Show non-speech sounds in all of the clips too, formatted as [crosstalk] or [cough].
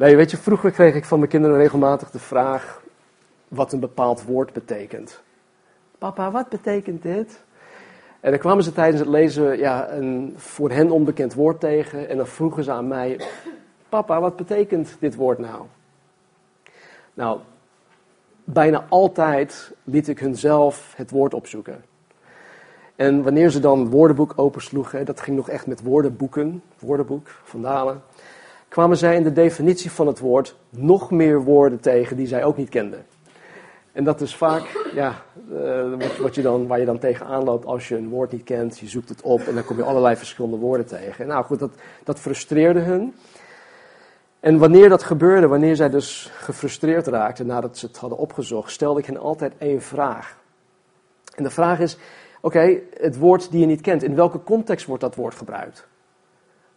Nee, weet je, vroeger kreeg ik van mijn kinderen regelmatig de vraag wat een bepaald woord betekent. Papa, wat betekent dit? En dan kwamen ze tijdens het lezen ja, een voor hen onbekend woord tegen. En dan vroegen ze aan mij: Papa, wat betekent dit woord nou? Nou, bijna altijd liet ik hun zelf het woord opzoeken. En wanneer ze dan het woordenboek opensloegen, dat ging nog echt met woordenboeken, woordenboek van Dalen, kwamen zij in de definitie van het woord nog meer woorden tegen die zij ook niet kenden. En dat is vaak ja, wat, wat, je dan, waar je dan tegenaan loopt als je een woord niet kent. Je zoekt het op en dan kom je allerlei verschillende woorden tegen. Nou goed, dat, dat frustreerde hun. En wanneer dat gebeurde, wanneer zij dus gefrustreerd raakten nadat ze het hadden opgezocht, stelde ik hen altijd één vraag. En de vraag is, oké, het woord die je niet kent, in welke context wordt dat woord gebruikt?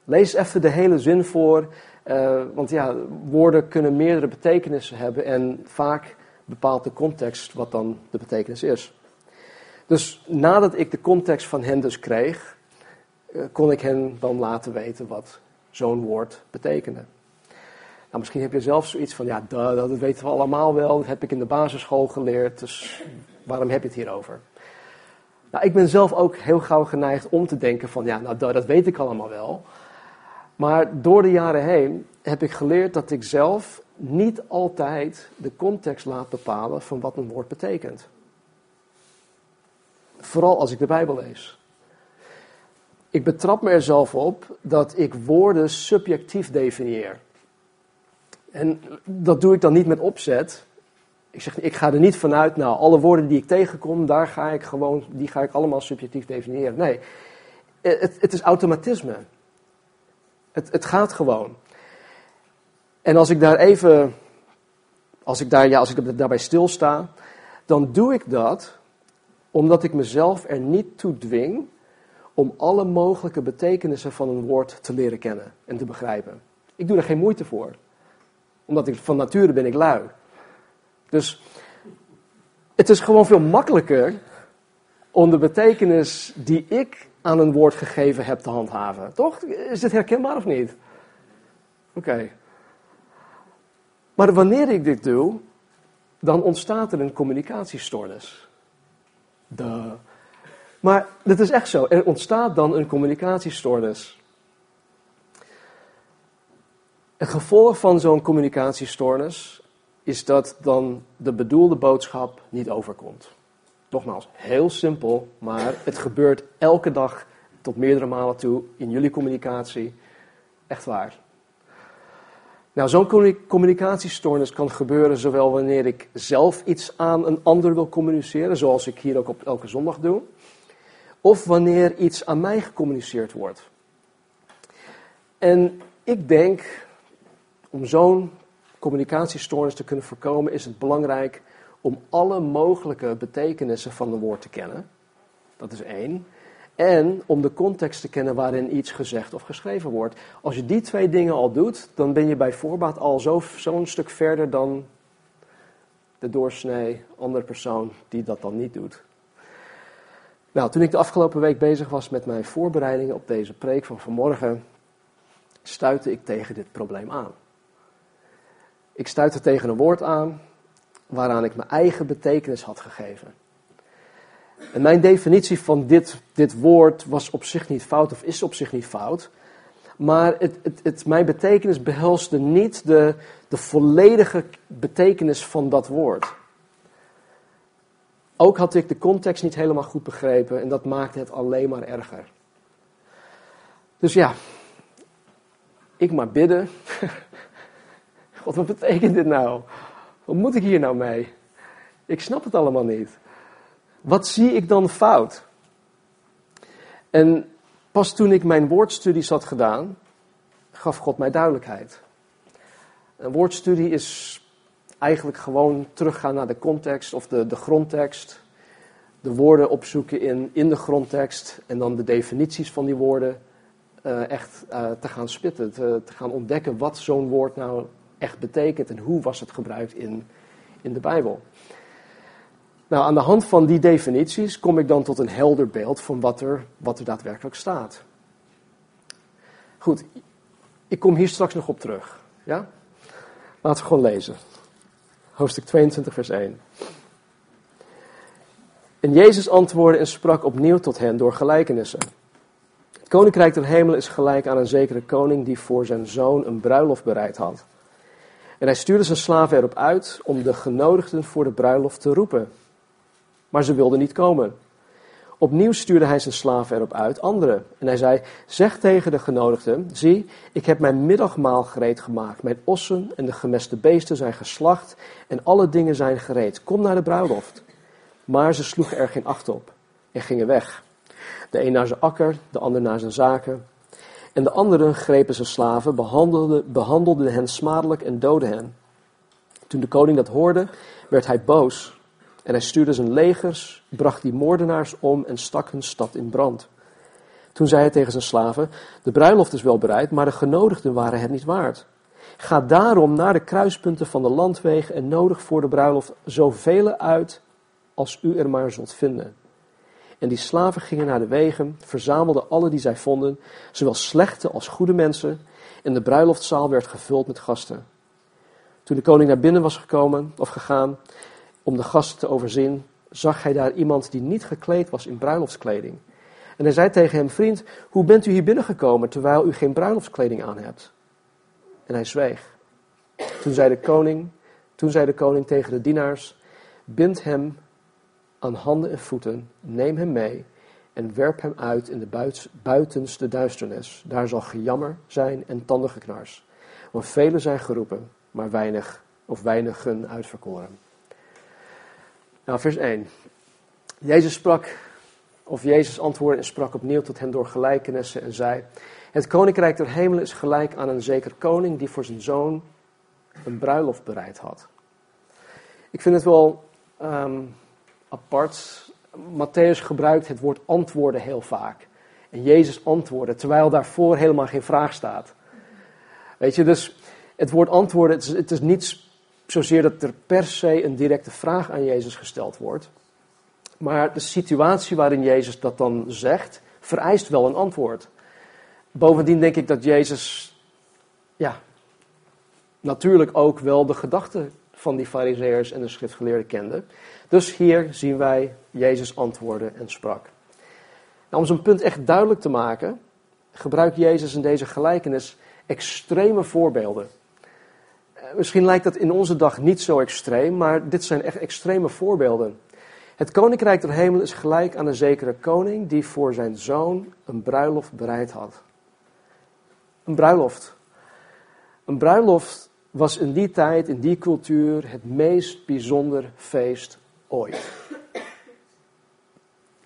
Lees even de hele zin voor, uh, want ja, woorden kunnen meerdere betekenissen hebben en vaak bepaalt de context wat dan de betekenis is. Dus nadat ik de context van hen dus kreeg, uh, kon ik hen dan laten weten wat zo'n woord betekende. Nou, misschien heb je zelf zoiets van, ja, dat weten we allemaal wel, dat heb ik in de basisschool geleerd, dus waarom heb je het hierover? Nou, ik ben zelf ook heel gauw geneigd om te denken van, ja, nou, dat weet ik allemaal wel. Maar door de jaren heen heb ik geleerd dat ik zelf niet altijd de context laat bepalen van wat een woord betekent. Vooral als ik de Bijbel lees. Ik betrap me er zelf op dat ik woorden subjectief definieer. En dat doe ik dan niet met opzet. Ik zeg, ik ga er niet vanuit, nou, alle woorden die ik tegenkom, daar ga ik gewoon, die ga ik allemaal subjectief definiëren. Nee, het, het is automatisme. Het, het gaat gewoon. En als ik daar even, als ik, daar, ja, als ik daarbij stilsta, dan doe ik dat omdat ik mezelf er niet toe dwing om alle mogelijke betekenissen van een woord te leren kennen en te begrijpen. Ik doe er geen moeite voor. Omdat ik van nature ben ik lui. Dus het is gewoon veel makkelijker om de betekenis die ik aan een woord gegeven heb te handhaven. Toch? Is dit herkenbaar of niet? Oké. Maar wanneer ik dit doe, dan ontstaat er een communicatiestoornis. Duh. Maar dit is echt zo. Er ontstaat dan een communicatiestoornis. Het gevolg van zo'n communicatiestoornis is dat dan de bedoelde boodschap niet overkomt. Nogmaals, heel simpel, maar het gebeurt elke dag tot meerdere malen toe in jullie communicatie. Echt waar. Nou, zo'n communicatiestoornis kan gebeuren zowel wanneer ik zelf iets aan een ander wil communiceren, zoals ik hier ook op elke zondag doe, of wanneer iets aan mij gecommuniceerd wordt. En ik denk, om zo'n communicatiestoornis te kunnen voorkomen, is het belangrijk om alle mogelijke betekenissen van een woord te kennen. Dat is één. En om de context te kennen waarin iets gezegd of geschreven wordt. Als je die twee dingen al doet, dan ben je bij voorbaat al zo'n zo stuk verder dan de doorsnee andere persoon die dat dan niet doet. Nou, toen ik de afgelopen week bezig was met mijn voorbereidingen op deze preek van vanmorgen, stuitte ik tegen dit probleem aan. Ik stuitte tegen een woord aan waaraan ik mijn eigen betekenis had gegeven. En mijn definitie van dit, dit woord was op zich niet fout of is op zich niet fout. Maar het, het, het, mijn betekenis behelste niet de, de volledige betekenis van dat woord. Ook had ik de context niet helemaal goed begrepen en dat maakte het alleen maar erger. Dus ja, ik maar bidden. [laughs] God, wat betekent dit nou? Wat moet ik hier nou mee? Ik snap het allemaal niet. Wat zie ik dan fout? En pas toen ik mijn woordstudies had gedaan, gaf God mij duidelijkheid. Een woordstudie is eigenlijk gewoon teruggaan naar de context of de, de grondtekst. De woorden opzoeken in, in de grondtekst en dan de definities van die woorden uh, echt uh, te gaan spitten. Te, te gaan ontdekken wat zo'n woord nou echt betekent en hoe was het gebruikt in, in de Bijbel. Nou, aan de hand van die definities kom ik dan tot een helder beeld van wat er, wat er daadwerkelijk staat. Goed, ik kom hier straks nog op terug. Ja? Laten we gewoon lezen. Hoofdstuk 22, vers 1. En Jezus antwoordde en sprak opnieuw tot hen door gelijkenissen. Het koninkrijk der hemelen is gelijk aan een zekere koning die voor zijn zoon een bruiloft bereid had. En hij stuurde zijn slaven erop uit om de genodigden voor de bruiloft te roepen. Maar ze wilden niet komen. Opnieuw stuurde hij zijn slaven erop uit, anderen. En hij zei: Zeg tegen de genodigden: Zie, ik heb mijn middagmaal gereed gemaakt. Mijn ossen en de gemeste beesten zijn geslacht en alle dingen zijn gereed. Kom naar de bruiloft. Maar ze sloegen er geen acht op en gingen weg. De een naar zijn akker, de ander naar zijn zaken. En de anderen grepen zijn slaven, behandelden, behandelden hen smadelijk en doodden hen. Toen de koning dat hoorde, werd hij boos. En hij stuurde zijn legers, bracht die moordenaars om en stak hun stad in brand. Toen zei hij tegen zijn slaven: De bruiloft is wel bereid, maar de genodigden waren het niet waard. Ga daarom naar de kruispunten van de landwegen en nodig voor de bruiloft zoveel uit als u er maar zult vinden. En die slaven gingen naar de wegen, verzamelden alle die zij vonden, zowel slechte als goede mensen, en de bruiloftzaal werd gevuld met gasten. Toen de koning naar binnen was gekomen of gegaan om de gasten te overzien, zag hij daar iemand die niet gekleed was in bruiloftskleding. En hij zei tegen hem: Vriend, hoe bent u hier binnengekomen terwijl u geen bruiloftskleding aan hebt? En hij zweeg. Toen zei de koning, toen zei de koning tegen de dienaars: Bind hem aan handen en voeten, neem hem mee en werp hem uit in de buitenste duisternis. Daar zal gejammer zijn en tandengeknars. Want velen zijn geroepen, maar weinig of weinigen uitverkoren. Nou, vers 1. Jezus sprak, of Jezus antwoordde en sprak opnieuw tot hen door gelijkenissen en zei: Het koninkrijk der hemelen is gelijk aan een zeker koning die voor zijn zoon een bruiloft bereid had. Ik vind het wel ehm, apart. Matthäus gebruikt het woord antwoorden heel vaak. En Jezus antwoordde, terwijl daarvoor helemaal geen vraag staat. Weet je, dus het woord antwoorden, het is, het is niet zozeer dat er per se een directe vraag aan Jezus gesteld wordt. Maar de situatie waarin Jezus dat dan zegt, vereist wel een antwoord. Bovendien denk ik dat Jezus, ja, natuurlijk ook wel de gedachten van die fariseërs en de schriftgeleerden kende. Dus hier zien wij Jezus antwoorden en sprak. Nou, om zo'n punt echt duidelijk te maken, gebruikt Jezus in deze gelijkenis extreme voorbeelden. Eh, misschien lijkt dat in onze dag niet zo extreem, maar dit zijn echt extreme voorbeelden. Het koninkrijk der hemel is gelijk aan een zekere koning die voor zijn zoon een bruiloft bereid had. Een bruiloft. Een bruiloft was in die tijd, in die cultuur, het meest bijzonder feest ooit.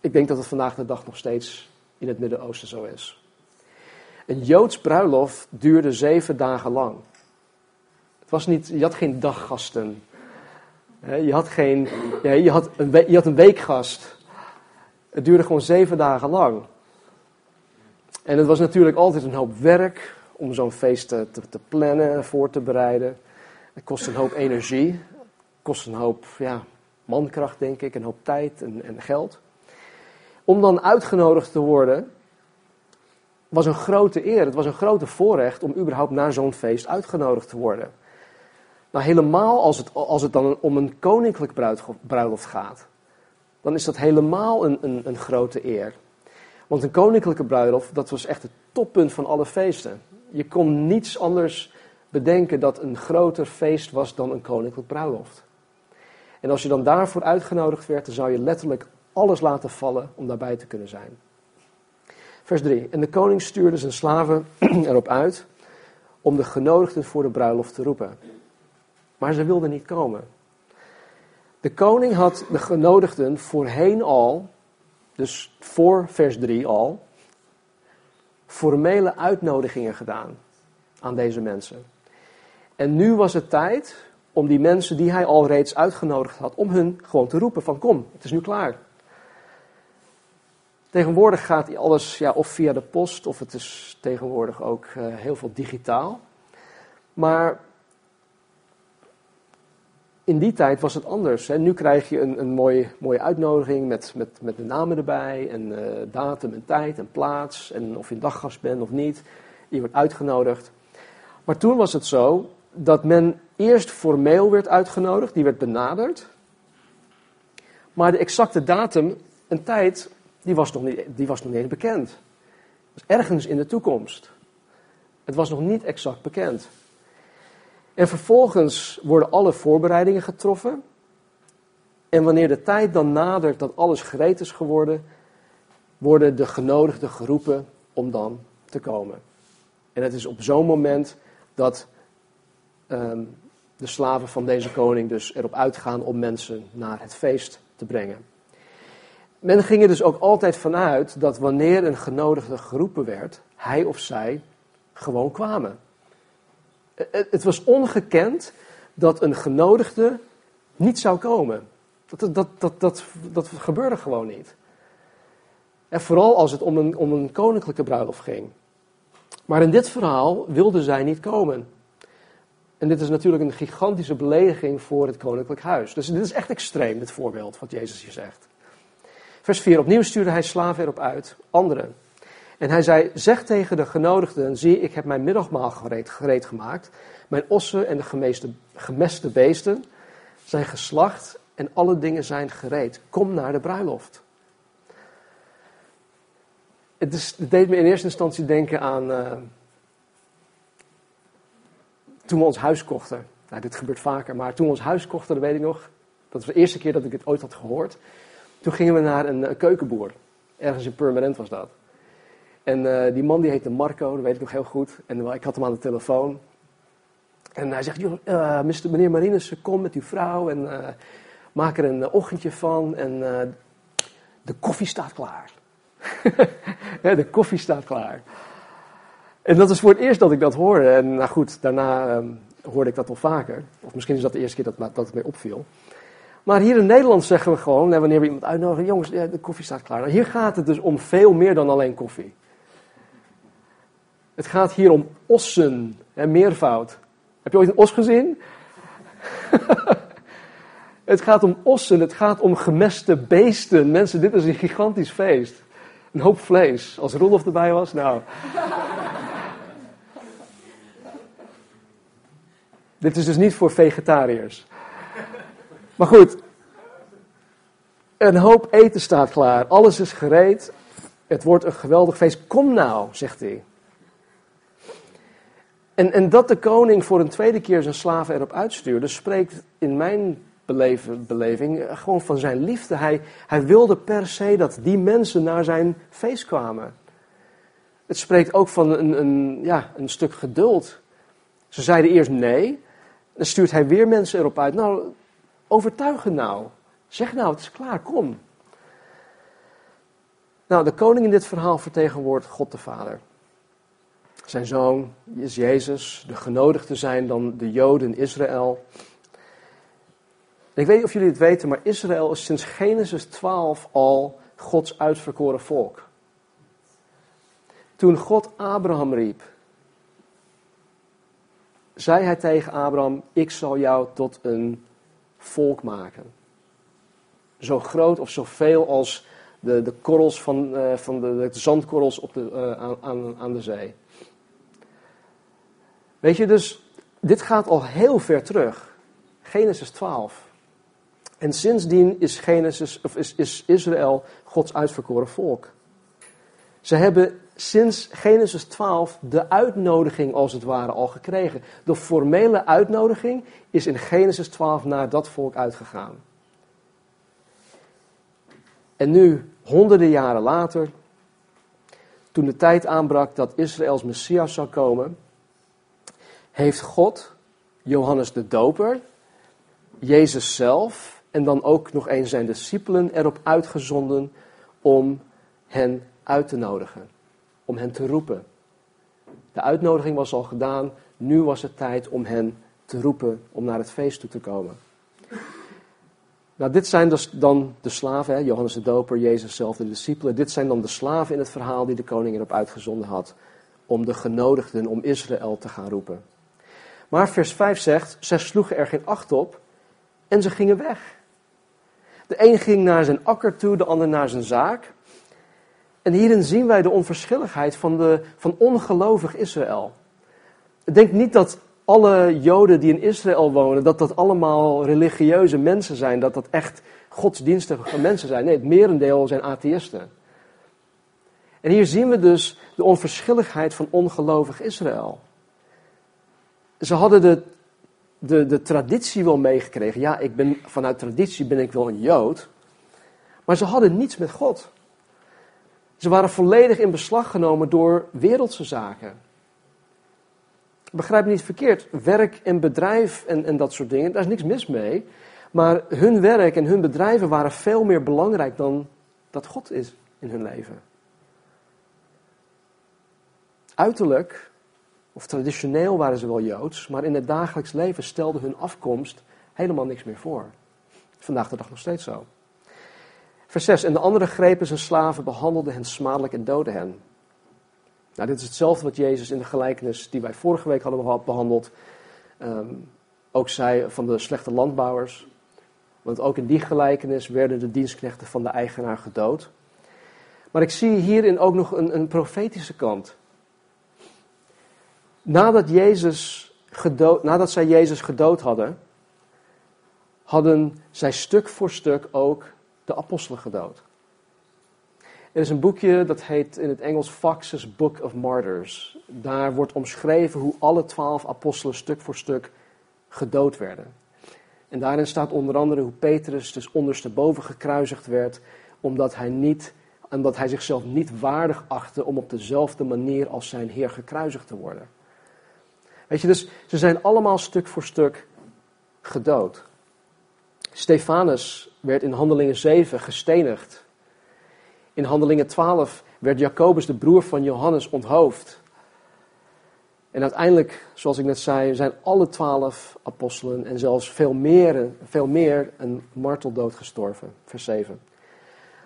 Ik denk dat het vandaag de dag nog steeds in het Midden-Oosten zo is. Een Joods bruiloft duurde zeven dagen lang. Het was niet, je had geen daggasten. Je had, geen, je had, een, je had een weekgast. Het duurde gewoon zeven dagen lang. En het was natuurlijk altijd een hoop werk om zo'n feest te, te, plannen en voor te bereiden. Het kost een hoop energie. Het kost een hoop ja, mankracht, denk ik, een hoop tijd en, en geld. Om dan uitgenodigd te worden, was een grote eer. Het was een grote voorrecht om überhaupt naar zo'n feest uitgenodigd te worden. Nou, helemaal als het, als het dan om een koninklijk bruiloft gaat, dan is dat helemaal een, een, een grote eer. Want een koninklijke bruiloft, dat was echt het toppunt van alle feesten. Je kon niets anders bedenken dat een groter feest was dan een koninklijk bruiloft. En als je dan daarvoor uitgenodigd werd, dan zou je letterlijk alles laten vallen om daarbij te kunnen zijn. Vers 3. En de koning stuurde zijn slaven [clears throat] erop uit om de genodigden voor de bruiloft te roepen. Maar ze wilden niet komen. De koning had de genodigden voorheen al, dus voor vers 3 al, formele uitnodigingen gedaan aan deze mensen. En nu was het tijd om die mensen die hij al reeds uitgenodigd had, om hun gewoon te roepen van kom, het is nu klaar. Tegenwoordig gaat alles ja, of via de post of het is tegenwoordig ook uh, heel veel digitaal. Maar in die tijd was het anders. Hè. Nu krijg je een, een mooie, mooie uitnodiging met, met, met de namen erbij en uh, datum en tijd en plaats en of je een daggast bent of niet. Je wordt uitgenodigd. Maar toen was het zo dat men eerst formeel werd uitgenodigd, die werd benaderd. Maar de exacte datum en tijd, die was nog niet, die was nog niet bekend. Dus ergens in de toekomst. Het was nog niet exact bekend. En vervolgens worden alle voorbereidingen getroffen. En wanneer de tijd dan nadert dat alles gereed is geworden, worden de genodigden geroepen om dan te komen. En het is op zo'n moment dat ehm, de slaven van deze koning dus erop uitgaan om mensen naar het feest te brengen. Men ging er dus ook altijd vanuit dat wanneer een genodigde geroepen werd, hij of zij gewoon kwamen. Het was ongekend dat een genodigde niet zou komen. Dat, dat, dat, dat, dat, gebeurde gewoon niet. En vooral als het om een, om een koninklijke bruiloft ging. Maar in dit verhaal wilden zij niet komen. En dit is natuurlijk een gigantische belediging voor het koninklijk huis. Dus dit is echt extreem, dit voorbeeld wat Jezus hier zegt. Vers 4. Opnieuw stuurde hij slaven erop uit, anderen. En hij zei, zeg tegen de genodigden, zie ik heb mijn middagmaal gereed, gereed gemaakt. Mijn ossen en de gemeeste, gemeste beesten zijn geslacht en alle dingen zijn gereed. Kom naar de bruiloft. Het, is, deed me in eerste instantie denken aan uh, toen we ons huis kochten. Nou, dit gebeurt vaker, maar toen we ons huis kochten, dat weet ik nog. Dat was de eerste keer dat ik het ooit had gehoord. Toen gingen we naar een, een keukenboer. Ergens in Permanent was dat. En uh, die man die heette Marco, dat weet ik nog heel goed. En ik had hem aan de telefoon. En hij zegt, uh, meneer Marinus, kom met uw vrouw en maak er een ochtendje van. En de koffie staat klaar. [laughs] de koffie staat klaar. En dat is voor het eerst dat ik dat hoorde. En nou goed, daarna um, hoorde ik dat al vaker. Of misschien is dat de eerste keer dat, dat het mij opviel. Maar hier in Nederland zeggen we gewoon, wanneer we iemand uitnodigen, jongens, de koffie staat klaar. Nou, hier gaat het dus om veel meer dan alleen koffie. Het gaat hier om ossen, hè, meervoud. Heb je ooit een os gezien? [laughs] het gaat om ossen, het gaat om gemeste beesten. Mensen, dit is een gigantisch feest. Een hoop vlees. Als Rolof erbij was, nou. [laughs] dit is dus niet voor vegetariërs. Maar goed, een hoop eten staat klaar. Alles is gereed. Het wordt een geweldig feest. Kom nou, zegt hij. En, en dat de koning voor een tweede keer zijn slaven erop uitstuurde, spreekt in mijn beleving gewoon van zijn liefde. Hij, hij wilde per se dat die mensen naar zijn feest kwamen. Het spreekt ook van een, een, ja, een stuk geduld. Ze zeiden eerst nee, dan stuurt hij weer mensen erop uit. Nou, overtuigen nou. Zeg nou, het is klaar, kom. Nou, de koning in dit verhaal vertegenwoordigt God de Vader. Zijn zoon is Jezus, de genodigden zijn dan de Joden in Israël. ik weet niet of jullie het weten, maar Israël is sinds Genesis 12 al Gods uitverkoren volk. Toen God Abraham riep, zei hij tegen Abraham: Ik zal jou tot een volk maken. Zo groot of zoveel als de, de korrels van, uh, van de, de, zandkorrels op de, uh, aan, aan de zee. Weet je, dus dit gaat al heel ver terug. Genesis 12. En sindsdien is, Genesis, of is, is Israël Gods uitverkoren volk. Ze hebben sinds Genesis 12 de uitnodiging als het ware al gekregen. De formele uitnodiging is in Genesis 12 naar dat volk uitgegaan. En nu, honderden jaren later, toen de tijd aanbrak dat Israëls Messias zou komen, heeft God Johannes de Doper, Jezus zelf en dan ook nog eens zijn discipelen erop uitgezonden om hen uit te nodigen, om hen te roepen. De uitnodiging was al gedaan, nu was het tijd om hen te roepen om naar het feest toe te komen. Nou, dit zijn dus dan de slaven, hè? Johannes de Doper, Jezus zelf, de discipelen. Dit zijn dan de slaven in het verhaal die de koning erop uitgezonden had om de genodigden, om Israël te gaan roepen. Maar vers 5 zegt, zij sloegen er geen acht op en ze gingen weg. De een ging naar zijn akker toe, de ander naar zijn zaak. En hierin zien wij de onverschilligheid van, de, van ongelovig Israël. Denk niet dat alle Joden die in Israël wonen, dat dat allemaal religieuze mensen zijn, dat dat echt godsdienstige mensen zijn. Nee, het merendeel zijn atheïsten. En hier zien we dus de onverschilligheid van ongelovig Israël. Ze hadden de, de, de traditie wel meegekregen. Ja, ik ben, vanuit traditie ben ik wel een Jood. Maar ze hadden niets met God. Ze waren volledig in beslag genomen door wereldse zaken. Begrijp me niet verkeerd. Werk en bedrijf en, en dat soort dingen, daar is niks mis mee. Maar hun werk en hun bedrijven waren veel meer belangrijk dan dat God is in hun leven. Uiterlijk, of traditioneel waren ze wel Joods, maar in het dagelijks leven stelde hun afkomst helemaal niks meer voor. Vandaag de dag nog steeds zo. Vers 6. En de anderen grepen zijn slaven, behandelden hen smadelijk en doden hen. Nou, dit is hetzelfde wat Jezus in de gelijkenis die wij vorige week hadden behandeld, ehm, ook zei van de slechte landbouwers. Want ook in die gelijkenis werden de dienstknechten van de eigenaar gedood. Maar ik zie hierin ook nog een, een profetische kant. Nadat, Jezus gedood, nadat zij Jezus gedood hadden, hadden zij stuk voor stuk ook de apostelen gedood. Er is een boekje dat heet in het Engels Fox's Book of Martyrs. Daar wordt omschreven hoe alle twaalf apostelen stuk voor stuk gedood werden. En daarin staat onder andere hoe Petrus dus ondersteboven gekruisigd werd, omdat hij, niet, omdat hij zichzelf niet waardig achtte om op dezelfde manier als zijn Heer gekruisigd te worden. Weet je, dus ze zijn allemaal stuk voor stuk gedood. Stefanus werd in Handelingen 7 gestenigd. In Handelingen 12 werd Jacobus, de broer van Johannes, onthoofd. En uiteindelijk, zoals ik net zei, zijn alle twaalf apostelen en zelfs veel meer, veel meer een marteldood gestorven. Vers 7.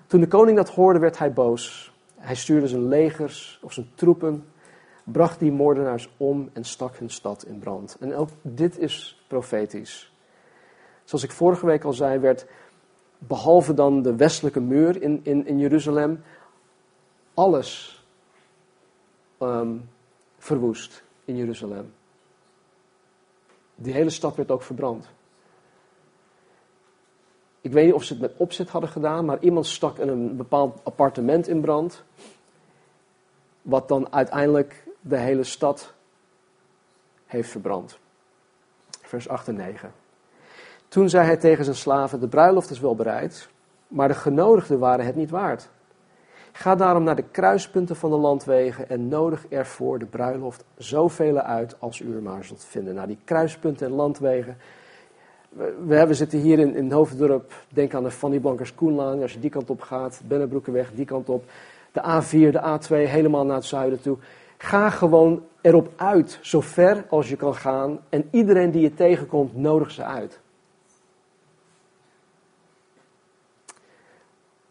Toen de koning dat hoorde, werd hij boos. Hij stuurde zijn legers of zijn troepen, bracht die moordenaars om en stak hun stad in brand. En ook dit is profetisch. Zoals ik vorige week al zei, werd behalve dan de westelijke muur in, in, in Jeruzalem, alles um, verwoest in Jeruzalem. Die hele stad werd ook verbrand. Ik weet niet of ze het met opzet hadden gedaan, maar iemand stak een bepaald appartement in brand. Wat dan uiteindelijk de hele stad heeft verbrand. Vers 8 en 9. Toen zei hij tegen zijn slaven: De bruiloft is wel bereid, maar de genodigden waren het niet waard. Ga daarom naar de kruispunten van de landwegen en nodig ervoor de bruiloft zoveel uit als u er maar zult vinden. Nou, die kruispunten en landwegen. We, hebben zitten hier in, in Hoofddorp, denk aan de Fanny Blankers Koenlaan, als je die kant op gaat, Bennebroekenweg, die kant op. De A4, de A2, helemaal naar het zuiden toe. Ga gewoon erop uit, zo ver als je kan gaan. En iedereen die je tegenkomt, nodig ze uit.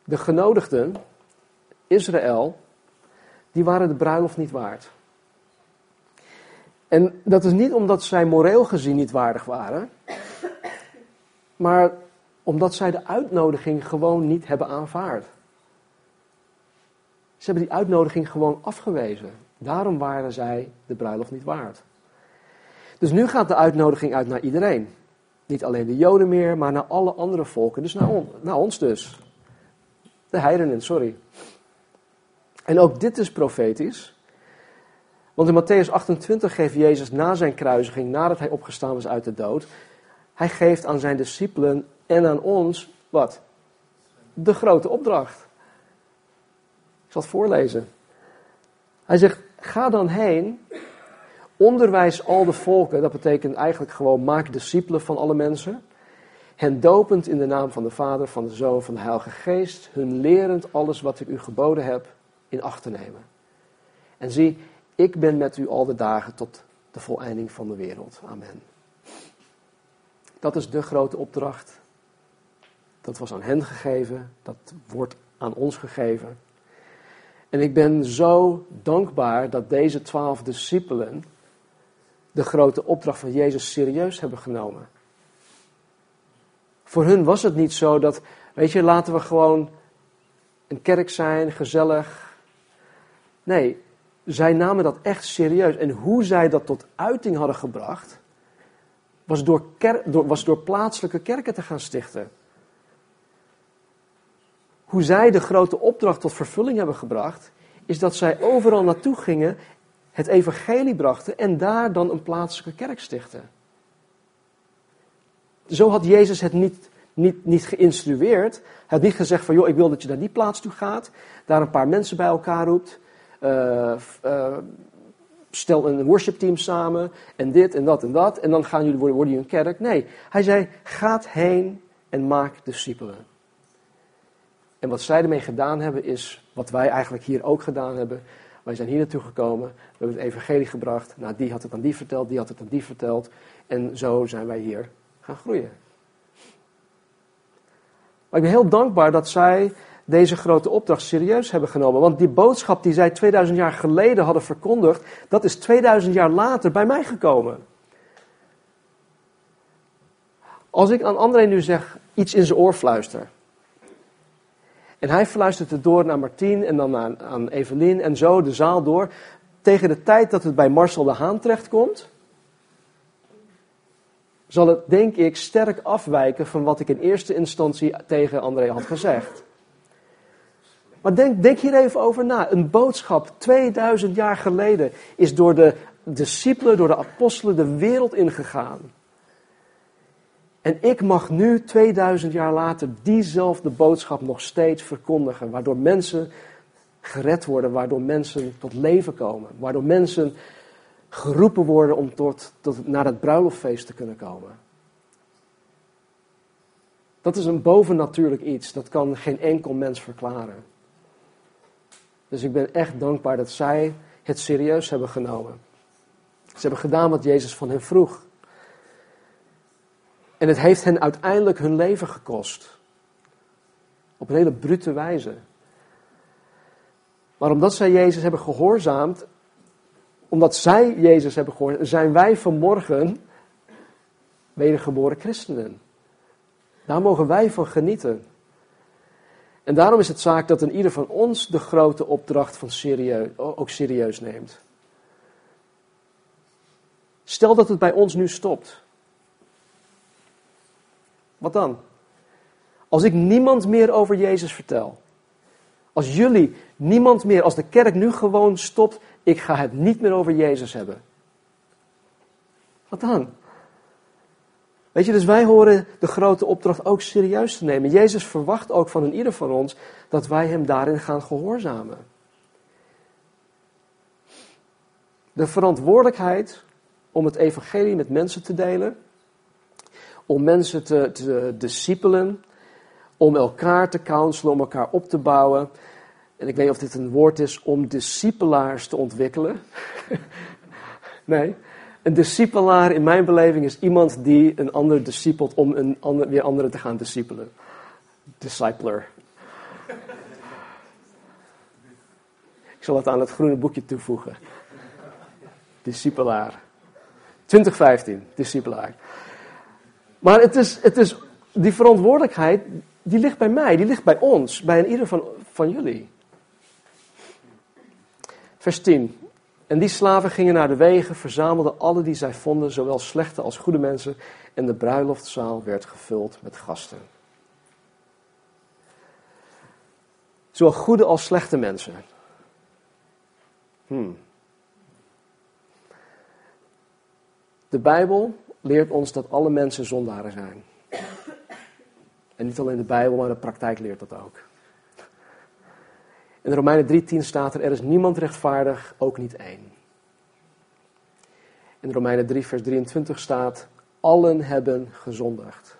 De genodigden, Israël, die waren de bruiloft niet waard. En dat is niet omdat zij moreel gezien niet waardig waren, maar omdat zij de uitnodiging gewoon niet hebben aanvaard. Ze hebben die uitnodiging gewoon afgewezen. Daarom waren zij de bruiloft niet waard. Dus nu gaat de uitnodiging uit naar iedereen. Niet alleen de Joden meer, maar naar alle andere volken. Dus naar, naar ons dus. De heidenen, sorry. En ook dit is profetisch. Want in Matthäus 28 geeft Jezus na zijn kruisiging, nadat hij opgestaan was uit de dood, hij geeft aan zijn discipelen en aan ons, wat? De grote opdracht. Ik zal het voorlezen. Hij zegt, ga dan heen, onderwijs al de volken, dat betekent eigenlijk gewoon maak discipelen van alle mensen. Hen dopend in de naam van de Vader, van de Zoon, van de Heilige Geest, hun lerend alles wat ik u geboden heb in acht te nemen. En zie, ik ben met u al de dagen tot de voleinding van de wereld. Amen. Dat is de grote opdracht. Dat was aan hen gegeven, dat wordt aan ons gegeven. En ik ben zo dankbaar dat deze twaalf discipelen de grote opdracht van Jezus serieus hebben genomen. Voor hun was het niet zo dat, weet je, laten we gewoon een kerk zijn, gezellig. Nee, zij namen dat echt serieus. En hoe zij dat tot uiting hadden gebracht, was door, was door plaatselijke kerken te gaan stichten. Hoe zij de grote opdracht tot vervulling hebben gebracht, is dat zij overal naartoe gingen, het evangelie brachten en daar dan een plaatselijke kerk stichten. Zo had Jezus het niet, niet, niet geïnstrueerd. Hij had niet gezegd van, joh, ik wil dat je naar die plaats toe gaat, daar een paar mensen bij elkaar roept, uh, uh, stel een worshipteam samen en dit en dat en dat en dan gaan jullie worden, worden jullie een kerk. Nee, hij zei, gaat heen en maak discipelen. En wat zij ermee gedaan hebben is wat wij eigenlijk hier ook gedaan hebben. Wij zijn hier naartoe gekomen, we hebben het evangelie gebracht. Nou, die had het aan die verteld, die had het aan die verteld. En zo zijn wij hier gaan groeien. Maar ik ben heel dankbaar dat zij deze grote opdracht serieus hebben genomen. Want die boodschap die zij 2000 jaar geleden hadden verkondigd, dat is 2000 jaar later bij mij gekomen. Als ik aan André nu zeg, iets in zijn oor fluister. En hij fluistert het door naar Martien en dan aan, aan Evelien en zo de zaal door. Tegen de tijd dat het bij Marcel de Haan terechtkomt, zal het denk ik sterk afwijken van wat ik in eerste instantie tegen André had gezegd. Maar denk, denk hier even over na. Een boodschap 2000 jaar geleden is door de discipelen, door de apostelen de wereld ingegaan. En ik mag nu, 2000 jaar later, diezelfde boodschap nog steeds verkondigen. Waardoor mensen gered worden, waardoor mensen tot leven komen. Waardoor mensen geroepen worden om tot, tot, naar het bruiloftfeest te kunnen komen. Dat is een bovennatuurlijk iets. Dat kan geen enkel mens verklaren. Dus ik ben echt dankbaar dat zij het serieus hebben genomen. Ze hebben gedaan wat Jezus van hen vroeg. En het heeft hen uiteindelijk hun leven gekost. Op een hele brute wijze. Maar omdat zij Jezus hebben gehoorzaamd, omdat zij Jezus hebben gehoorzaamd, zijn wij vanmorgen wedergeboren christenen. Daar mogen wij van genieten. En daarom is het zaak dat een ieder van ons de grote opdracht van serieus, ook serieus neemt. Stel dat het bij ons nu stopt. Wat dan? Als ik niemand meer over Jezus vertel. Als jullie niemand meer, als de kerk nu gewoon stopt, ik ga het niet meer over Jezus hebben. Wat dan? Weet je, dus wij horen de grote opdracht ook serieus te nemen. Jezus verwacht ook van een ieder van ons dat wij hem daarin gaan gehoorzamen. De verantwoordelijkheid om het evangelie met mensen te delen, om mensen te, te discipelen, om elkaar te counselen, om elkaar op te bouwen. En ik weet niet of dit een woord is, om discipelaars te ontwikkelen. [laughs] nee, een discipelaar in mijn beleving is iemand die een ander discipelt om een ander, weer anderen te gaan discipelen. Discipler. [laughs] Ik zal het aan het groene boekje toevoegen. Discipelaar. 2015, discipelaar. Maar het is, het is, die verantwoordelijkheid, die ligt bij mij, die ligt bij ons, bij ieder van, van jullie. Vers 10. En die slaven gingen naar de wegen, verzamelden alle die zij vonden, zowel slechte als goede mensen, en de bruiloftzaal werd gevuld met gasten. Zowel goede als slechte mensen. Hmm. De Bijbel leert ons dat alle mensen zondaren zijn. En niet alleen de Bijbel, maar de praktijk leert dat ook. In Romeinen 3:10 staat er: Er is niemand rechtvaardig, ook niet één. In Romeinen 3, vers 23 staat: Allen hebben gezondigd.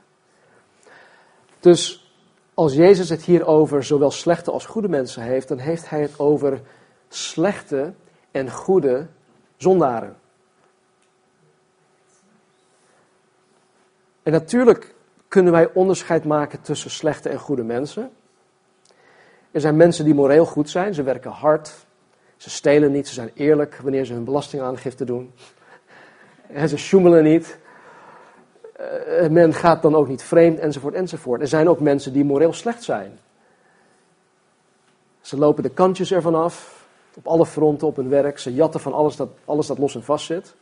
Dus als Jezus het hier over zowel slechte als goede mensen heeft, dan heeft hij het over slechte en goede zondaren. En natuurlijk kunnen wij onderscheid maken tussen slechte en goede mensen. Er zijn mensen die moreel goed zijn, ze werken hard, ze stelen niet, ze zijn eerlijk wanneer ze hun belastingaangifte doen. En ze sjoemelen niet. Uh, men gaat dan ook niet vreemd, enzovoort, enzovoort. Er zijn ook mensen die moreel slecht zijn. Ze lopen de kantjes ervan af. Op alle fronten op hun werk. Ze jatten van alles dat, alles dat los en vast zit.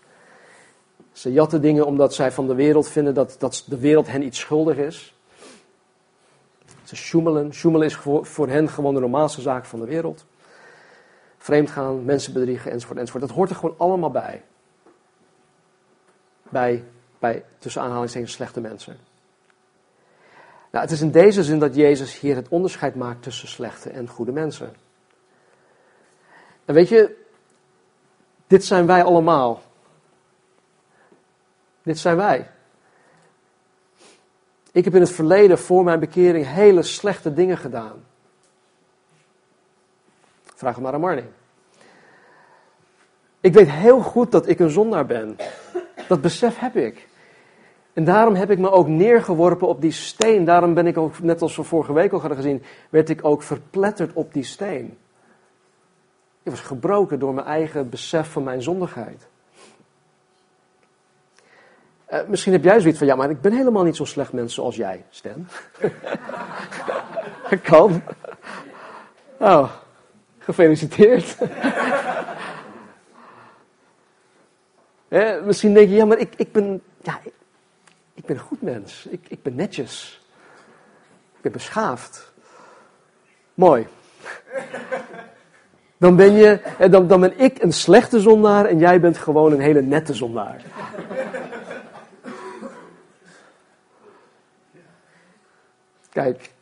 Ze jatten dingen omdat zij van de wereld vinden dat, dat de wereld hen iets schuldig is. Ze sjoemelen. Sjoemelen is voor, voor hen gewoon de normaalste zaak van de wereld. Vreemdgaan, mensen bedriegen, enzovoort, enzovoort. Dat hoort er gewoon allemaal bij. Bij, bij tussen aanhalingstekens, slechte mensen. Nou, het is in deze zin dat Jezus hier het onderscheid maakt tussen slechte en goede mensen. En weet je, dit zijn wij allemaal. Dit zijn wij. Ik heb in het verleden voor mijn bekering hele slechte dingen gedaan. Vraag het maar aan Marnie. Ik weet heel goed dat ik een zondaar ben. Dat besef heb ik. En daarom heb ik me ook neergeworpen op die steen. Daarom ben ik ook, net als we vorige week al hadden gezien, werd ik ook verpletterd op die steen. Ik was gebroken door mijn eigen besef van mijn zondigheid. Uh, misschien heb jij zoiets van, ja, maar ik ben helemaal niet zo'n slecht mens zoals jij, Stan. [laughs] kan. Oh, gefeliciteerd. eh, misschien denk je, ja, maar ik, ik ben, ja, ik, ik ben een goed mens. Ik, ik ben netjes. Ik ben beschaafd. Mooi. Dan ben, je, eh, dan, dan ben ik een slechte zondaar en jij bent gewoon een hele nette zondaar. Kijk,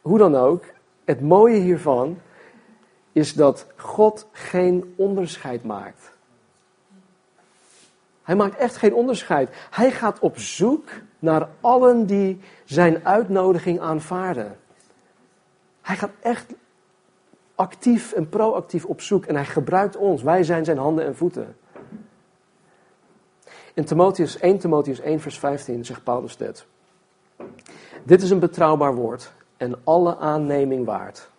hoe dan ook, het mooie hiervan is dat God geen onderscheid maakt. Hij maakt echt geen onderscheid. Hij gaat op zoek naar allen die zijn uitnodiging aanvaarden. Hij gaat echt actief en proactief op zoek en hij gebruikt ons. Wij zijn zijn handen en voeten. In Timotheus, 1 Timotheus 1 vers 15 zegt Paulus dit. Dit is een betrouwbaar woord en alle aanneming waard.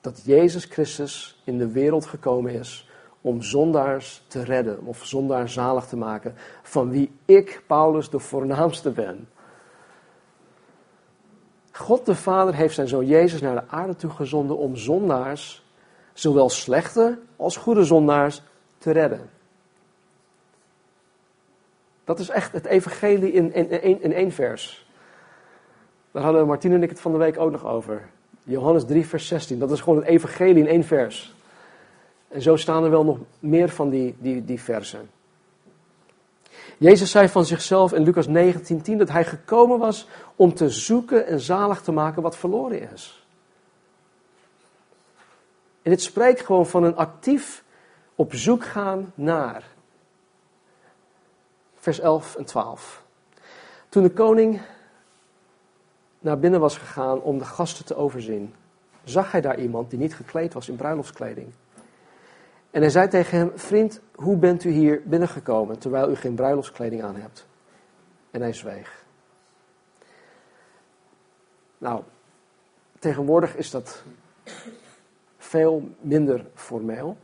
Dat Jezus Christus in de wereld gekomen is om zondaars te redden of zondaars zalig te maken, van wie ik, Paulus, de voornaamste ben. God de Vader heeft zijn zoon Jezus naar de aarde toe gezonden om zondaars, zowel slechte als goede zondaars, te redden. Dat is echt het evangelie in, in, in, in één vers. Daar hadden Martine en ik het van de week ook nog over. Johannes 3, vers 16. Dat is gewoon het evangelie in één vers. En zo staan er wel nog meer van die, die, die versen. Jezus zei van zichzelf in Lucas 19:10 dat hij gekomen was om te zoeken en zalig te maken wat verloren is. En dit spreekt gewoon van een actief op zoek gaan naar. Vers 11 en 12. Toen de koning naar binnen was gegaan om de gasten te overzien, zag hij daar iemand die niet gekleed was in bruiloftskleding. En hij zei tegen hem: Vriend, hoe bent u hier binnengekomen terwijl u geen bruiloftskleding aan hebt? En hij zweeg. Nou, tegenwoordig is dat veel minder formeel.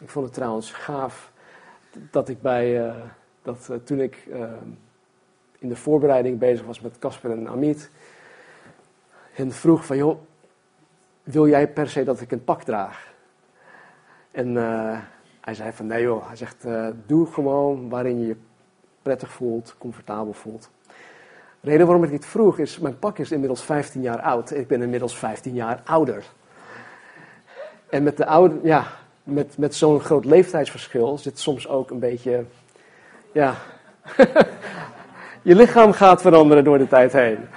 Ik vond het trouwens gaaf dat ik bij, uh, dat uh, toen ik uh, in de voorbereiding bezig was met Casper en Amit, hen vroeg van joh, wil jij per se dat ik een pak draag? En uh, hij zei van nee joh, hij zegt uh, doe gewoon waarin je je prettig voelt, comfortabel voelt. De reden waarom ik dit vroeg is, mijn pak is inmiddels 15 jaar oud. Ik ben inmiddels 15 jaar ouder. En met, de oude, ja, met, met zo'n groot leeftijdsverschil zit soms ook een beetje, ja, [laughs] je lichaam gaat veranderen door de tijd heen.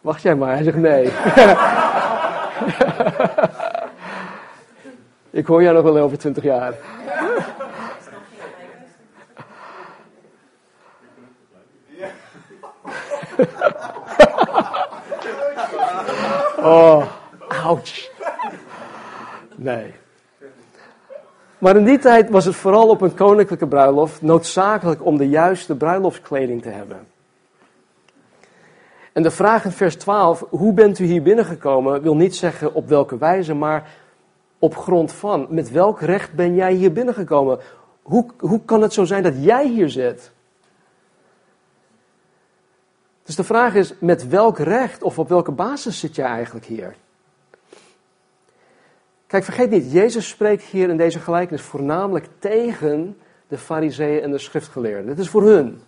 Wacht jij maar, hij zegt nee. [laughs] Ik hoor jou nog wel over twintig jaar. [laughs] oh, ouch. Nee. Maar in die tijd was het vooral op een koninklijke bruiloft noodzakelijk om de juiste bruiloftskleding te hebben. En de vraag in vers 12, hoe bent u hier binnengekomen, wil niet zeggen op welke wijze, maar op grond van. Met welk recht ben jij hier binnengekomen? Hoe, hoe kan het zo zijn dat jij hier zit? Dus de vraag is, met welk recht of op welke basis zit jij eigenlijk hier? Kijk, vergeet niet, Jezus spreekt hier in deze gelijkenis voornamelijk tegen de fariseeën en de schriftgeleerden. Dit is voor hun.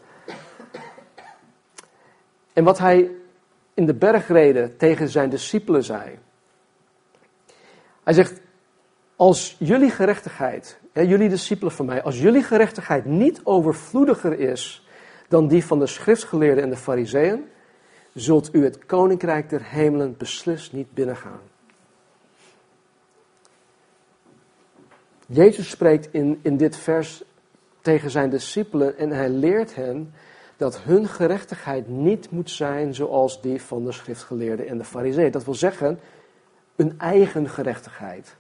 En wat hij in de bergreden tegen zijn discipelen zei. Hij zegt, als jullie gerechtigheid, ja, jullie discipelen van mij, als jullie gerechtigheid niet overvloediger is dan die van de schriftgeleerden en de fariseeën, zult u het koninkrijk der hemelen beslist niet binnengaan. Jezus spreekt in, in dit vers tegen zijn discipelen en hij leert hen dat hun gerechtigheid niet moet zijn zoals die van de schriftgeleerden en de fariseeën. Dat wil zeggen, een eigen gerechtigheid.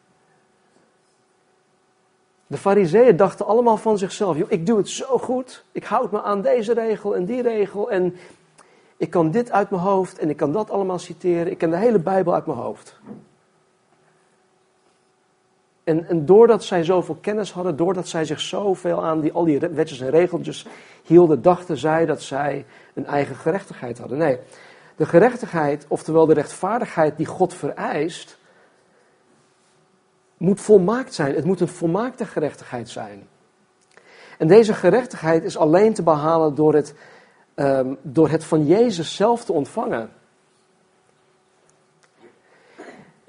De fariseeën dachten allemaal van zichzelf, ik doe het zo goed, ik houd me aan deze regel en die regel en ik kan dit uit mijn hoofd en ik kan dat allemaal citeren, ik ken de hele Bijbel uit mijn hoofd. En, en doordat zij zoveel kennis hadden, doordat zij zich zoveel aan die, al die wetjes en regeltjes hielden, dachten zij dat zij een eigen gerechtigheid hadden. Nee, de gerechtigheid, oftewel de rechtvaardigheid die God vereist, moet volmaakt zijn. Het moet een volmaakte gerechtigheid zijn. En deze gerechtigheid is alleen te behalen door het, um, door het van Jezus zelf te ontvangen.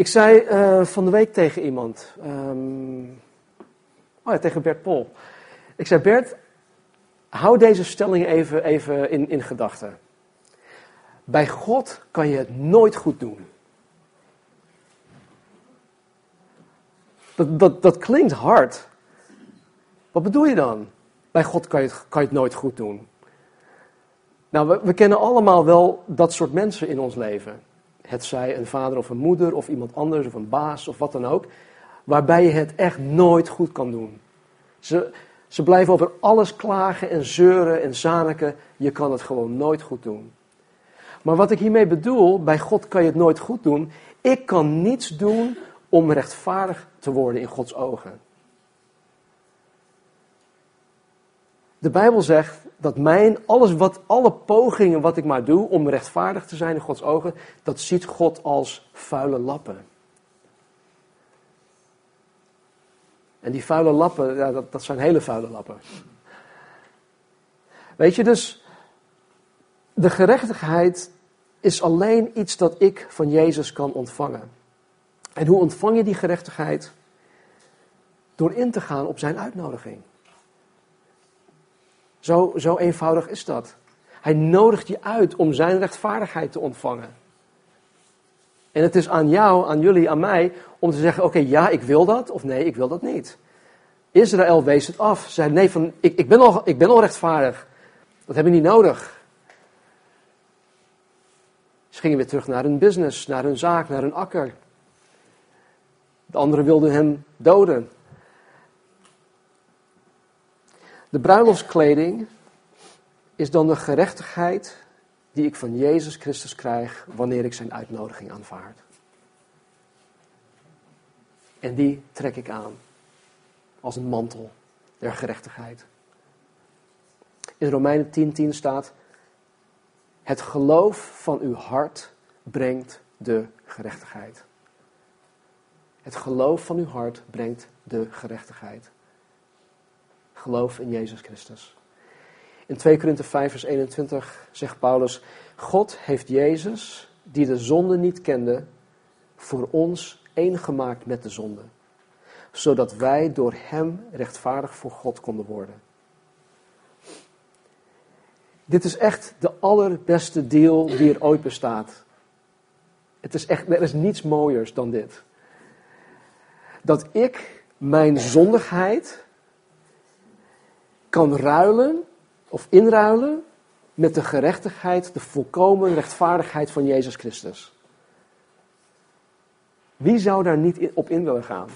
Ik zei uh, van de week tegen iemand, um, oh tegen Bert Pol. Ik zei, Bert, hou deze stelling even, even in, in gedachten. Bij God kan je het nooit goed doen. Dat, dat, dat klinkt hard. Wat bedoel je dan? Bij God kan je het, kan je nooit goed doen. Nou, we kennen allemaal wel dat soort mensen in ons leven. Het zij een vader of een moeder of iemand anders of een baas of wat dan ook. Waarbij je het echt nooit goed kan doen. Ze, ze blijven over alles klagen en zeuren en zaniken. Je kan het gewoon nooit goed doen. Maar wat ik hiermee bedoel, bij God kan je het nooit goed doen. Ik kan niets doen om rechtvaardig te worden in Gods ogen. De Bijbel zegt dat mijn, alles wat, alle pogingen wat ik maar doe om rechtvaardig te zijn in Gods ogen, dat ziet God als vuile lappen. En die vuile lappen, ja, dat, dat zijn hele vuile lappen. Weet je, dus de gerechtigheid is alleen iets dat ik van Jezus kan ontvangen. En hoe ontvang je die gerechtigheid? Door in te gaan op zijn uitnodiging. Zo, zo eenvoudig is dat. Hij nodigt je uit om zijn rechtvaardigheid te ontvangen. En het is aan jou, aan jullie, aan mij om te zeggen: Oké, ja, ik wil dat, of nee, ik wil dat niet. Israël wees het af. Ze zei: Nee, van, ik, ik, ben al, ik ben al rechtvaardig. Dat heb ik niet nodig. Ze gingen weer terug naar hun business, naar hun zaak, naar hun akker. De anderen wilden hem doden. De bruiloftskleding is dan de gerechtigheid die ik van Jezus Christus krijg wanneer ik zijn uitnodiging aanvaard. En die trek ik aan als een mantel der gerechtigheid. In Romeinen 10:10 10 staat: Het geloof van uw hart brengt de gerechtigheid. Het geloof van uw hart brengt de gerechtigheid. Geloof in Jezus Christus. In 2 Korinthe 5 vers 21 zegt Paulus, God heeft Jezus, die de zonde niet kende, voor ons één gemaakt met de zonde, zodat wij door Hem rechtvaardig voor God konden worden. Dit is echt de allerbeste deal die er ooit bestaat. Het is echt, er is niets mooiers dan dit dat ik mijn zondigheid kan ruilen of inruilen met de gerechtigheid, de volkomen rechtvaardigheid van Jezus Christus. Wie zou daar niet op in willen gaan?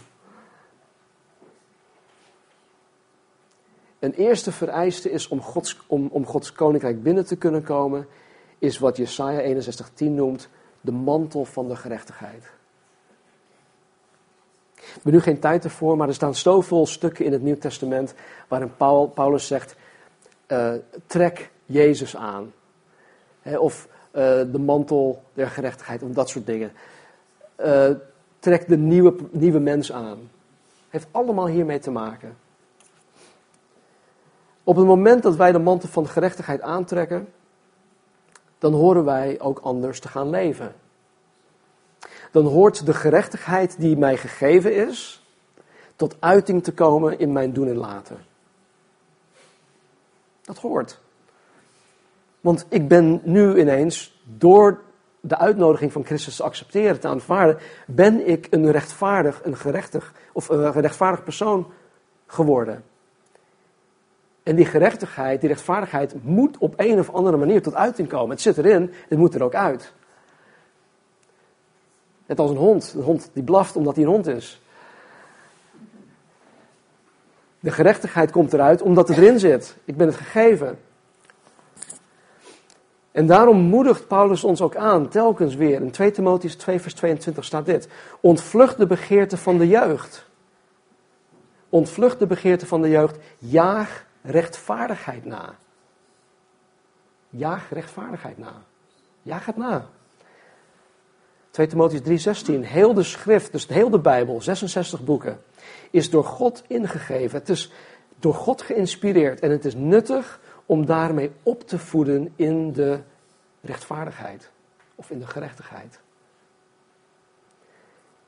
Een eerste vereiste is om Gods, om, om Gods koninkrijk binnen te kunnen komen, is wat Jesaja 61:10 noemt de mantel van de gerechtigheid. We hebben nu geen tijd ervoor, maar er staan zoveel stukken in het Nieuw Testament waarin Paul, Paulus zegt: uh, trek Jezus aan. Of eh, de mantel der gerechtigheid, of dat soort dingen. Uh, trek de nieuwe, nieuwe mens aan. Heeft allemaal hiermee te maken. Op het moment dat wij de mantel van gerechtigheid aantrekken, dan horen wij ook anders te gaan leven. Dan hoort de gerechtigheid die mij gegeven is, tot uiting te komen in mijn doen en laten. Dat hoort. Want ik ben nu ineens, door de uitnodiging van Christus te accepteren, te aanvaarden, ben ik een rechtvaardig, een gerechtig, of een rechtvaardig persoon geworden. En die gerechtigheid, die rechtvaardigheid moet op een of andere manier tot uiting komen. Het zit erin, het moet er ook uit. Net als een hond. Een hond die blaft omdat hij een hond is. De gerechtigheid komt eruit omdat het erin zit. Ik ben het gegeven. En daarom moedigt Paulus ons ook aan, telkens weer. In 2 Timotheus 2, vers 22 staat dit. Ontvlucht de begeerte van de jeugd. Ontvlucht de begeerte van de jeugd. Jaag rechtvaardigheid na. Jaag rechtvaardigheid na. Jaag het na. 2 Timotheus 3:16. Heel de schrift, dus heel de Bijbel, 66 boeken, is door God ingegeven. Het is door God geïnspireerd en het is nuttig om daarmee op te voeden in de rechtvaardigheid of in de gerechtigheid.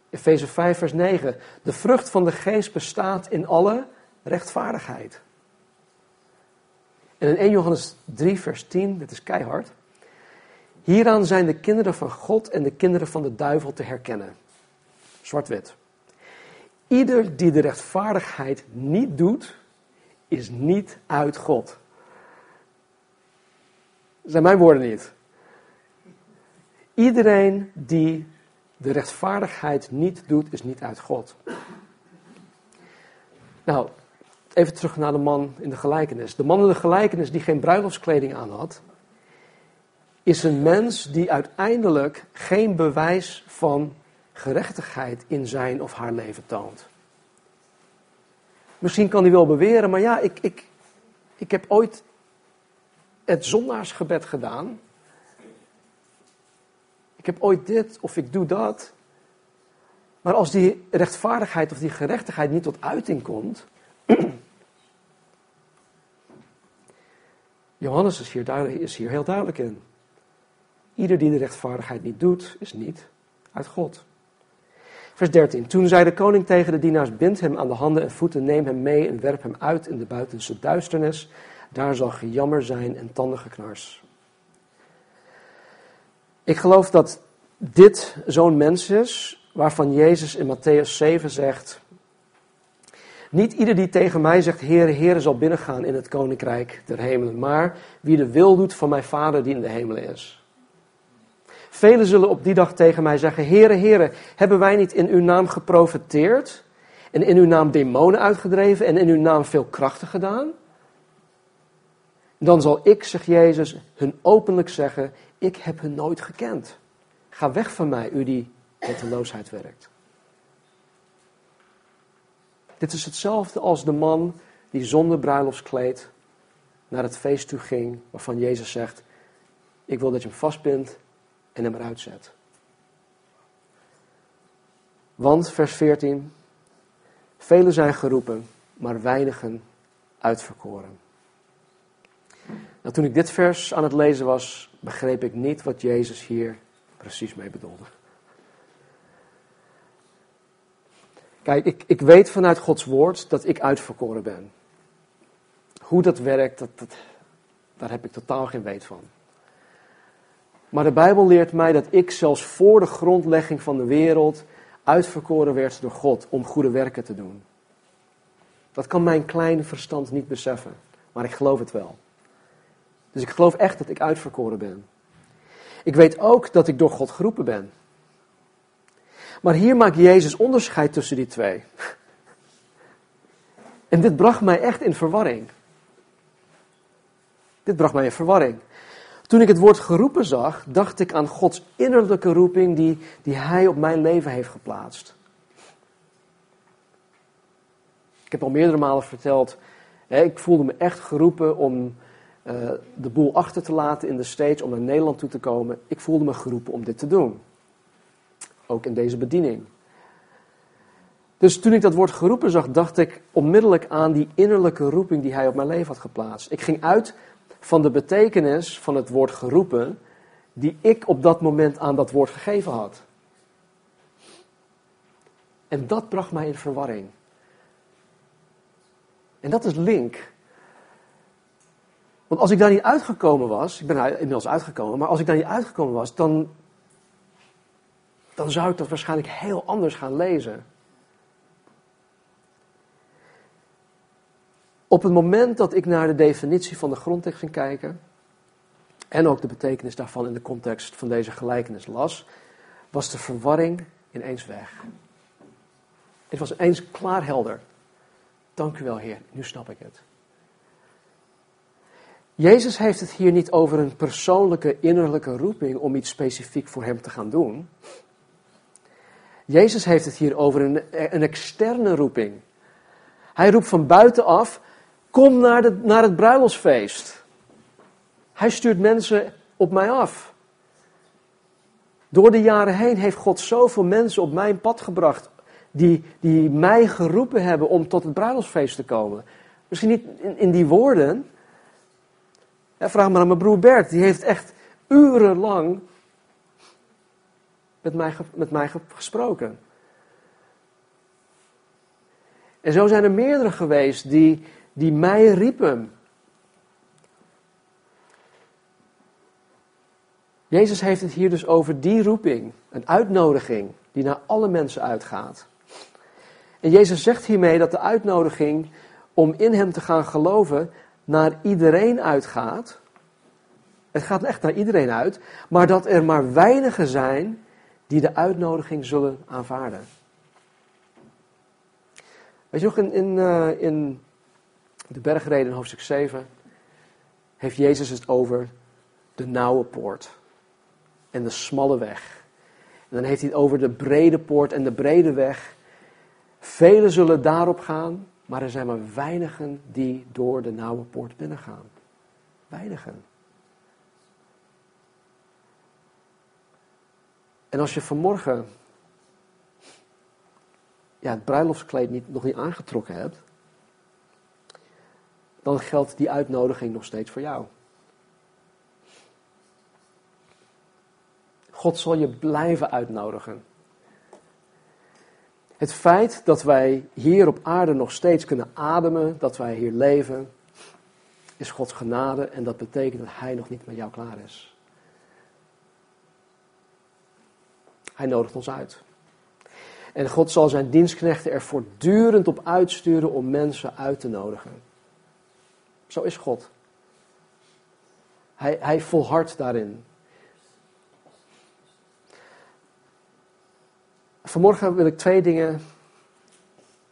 Efeze 5, vers 9. De vrucht van de geest bestaat in alle rechtvaardigheid. En in 1 Johannes 3, vers 10, dit is keihard. Hieraan zijn de kinderen van God en de kinderen van de duivel te herkennen. Zwart-wit. Ieder die de rechtvaardigheid niet doet, is niet uit God. Dat zijn mijn woorden niet. Iedereen die de rechtvaardigheid niet doet, is niet uit God. Nou, even terug naar de man in de gelijkenis. De man in de gelijkenis die geen bruiloftskleding aan had, is een mens die uiteindelijk geen bewijs van gerechtigheid in zijn of haar leven toont. Misschien kan hij wel beweren, maar ja, ik, ik, ik heb ooit het zondaarsgebed gedaan. Ik heb ooit dit of ik doe dat. Maar als die rechtvaardigheid of die gerechtigheid niet tot uiting komt. [clears throat] Johannes is hier, is hier heel duidelijk in. Ieder die de rechtvaardigheid niet doet, is niet uit God. Vers 13. Toen zei de koning tegen de dienaars: Bind hem aan de handen en voeten, neem hem mee en werp hem uit in de buitenste duisternis. Daar zal gejammer zijn en tandengeknars. Ik geloof dat dit zo'n mens is waarvan Jezus in Matthäus 7 zegt: Niet ieder die tegen mij zegt, Heere, Heere, zal binnengaan in het koninkrijk der hemelen, maar wie de wil doet van mijn Vader die in de hemelen is. Velen zullen op die dag tegen mij zeggen: Heere, Heere, hebben wij niet in uw naam geprofeteerd? En in uw naam demonen uitgedreven en in uw naam veel krachten gedaan? Dan zal ik, zegt Jezus, hun openlijk zeggen: Ik heb hun nooit gekend. Ga weg van mij, u die wetteloosheid werkt. Dit is hetzelfde als de man die zonder bruiloftskleed naar het feest toe ging, waarvan Jezus zegt: Ik wil dat je hem vastbindt en hem eruit zet. Want, vers 14, velen zijn geroepen, maar weinigen uitverkoren. Nou, toen ik dit vers aan het lezen was, begreep ik niet wat Jezus hier precies mee bedoelde. Kijk, ik, ik weet vanuit Gods woord dat ik uitverkoren ben. Hoe dat werkt, dat, dat, daar heb ik totaal geen weet van. Maar de Bijbel leert mij dat ik zelfs voor de grondlegging van de wereld uitverkoren werd door God om goede werken te doen. Dat kan mijn kleine verstand niet beseffen, maar ik geloof het wel. Dus ik geloof echt dat ik uitverkoren ben. Ik weet ook dat ik door God geroepen ben. Maar hier maakt Jezus onderscheid tussen die twee. En dit bracht mij echt in verwarring. Dit bracht mij in verwarring. Toen ik het woord geroepen zag, dacht ik aan Gods innerlijke roeping die, die Hij op mijn leven heeft geplaatst. Ik heb al meerdere malen verteld, hè, ik voelde me echt geroepen om eh, de boel achter te laten in de States om naar Nederland toe te komen. Ik voelde me geroepen om dit te doen. Ook in deze bediening. Dus toen ik dat woord geroepen zag, dacht ik onmiddellijk aan die innerlijke roeping die hij op mijn leven had geplaatst. Ik ging uit van de betekenis van het woord geroepen, die ik op dat moment aan dat woord gegeven had. En dat bracht mij in verwarring. En dat is link. Want als ik daar niet uitgekomen was, ik ben inmiddels uitgekomen, maar als ik daar niet uitgekomen was, dan, dan zou ik dat waarschijnlijk heel anders gaan lezen. Op het moment dat ik naar de definitie van de grondtekst ging kijken, en ook de betekenis daarvan in de context van deze gelijkenis las, was de verwarring ineens weg. Het was eens klaar helder. Dank u wel, Heer, nu snap ik het. Jezus heeft het hier niet over een persoonlijke innerlijke roeping om iets specifiek voor hem te gaan doen. Jezus heeft het hier over een, een externe roeping. Hij roept van buitenaf: kom naar, naar het bruiloftsfeest. Hij stuurt mensen op mij af. Door de jaren heen heeft God zoveel mensen op mijn pad gebracht. Die, die mij geroepen hebben om tot het bruiloftsfeest te komen. Misschien niet in, in die woorden. Ja, vraag maar aan mijn broer Bert. Die heeft echt urenlang met mij, met mij gesproken. En zo zijn er meerdere geweest die, die mij riepen. Jezus heeft het hier dus over die roeping, een uitnodiging die naar alle mensen uitgaat. En Jezus zegt hiermee dat de uitnodiging om in Hem te gaan geloven naar iedereen uitgaat. Het gaat echt naar iedereen uit, maar dat er maar weinigen zijn die de uitnodiging zullen aanvaarden. Weet je nog, in, in, uh, in de bergreden hoofdstuk 7 heeft Jezus het over de nauwe poort en de smalle weg. En dan heeft hij het over de brede poort en de brede weg. Velen zullen daarop gaan, maar er zijn maar weinigen die door de nauwe poort binnengaan. Weinigen. En als je vanmorgen ja, het bruiloftskleed niet, nog niet aangetrokken hebt, dan geldt die uitnodiging nog steeds voor jou. God zal je blijven uitnodigen. Het feit dat wij hier op aarde nog steeds kunnen ademen, dat wij hier leven, is Gods genade en dat betekent dat Hij nog niet met jou klaar is. Hij nodigt ons uit. En God zal zijn dienstknechten er voortdurend op uitsturen om mensen uit te nodigen. Zo is God. Hij, hij volhardt daarin. Vanmorgen wil ik twee dingen.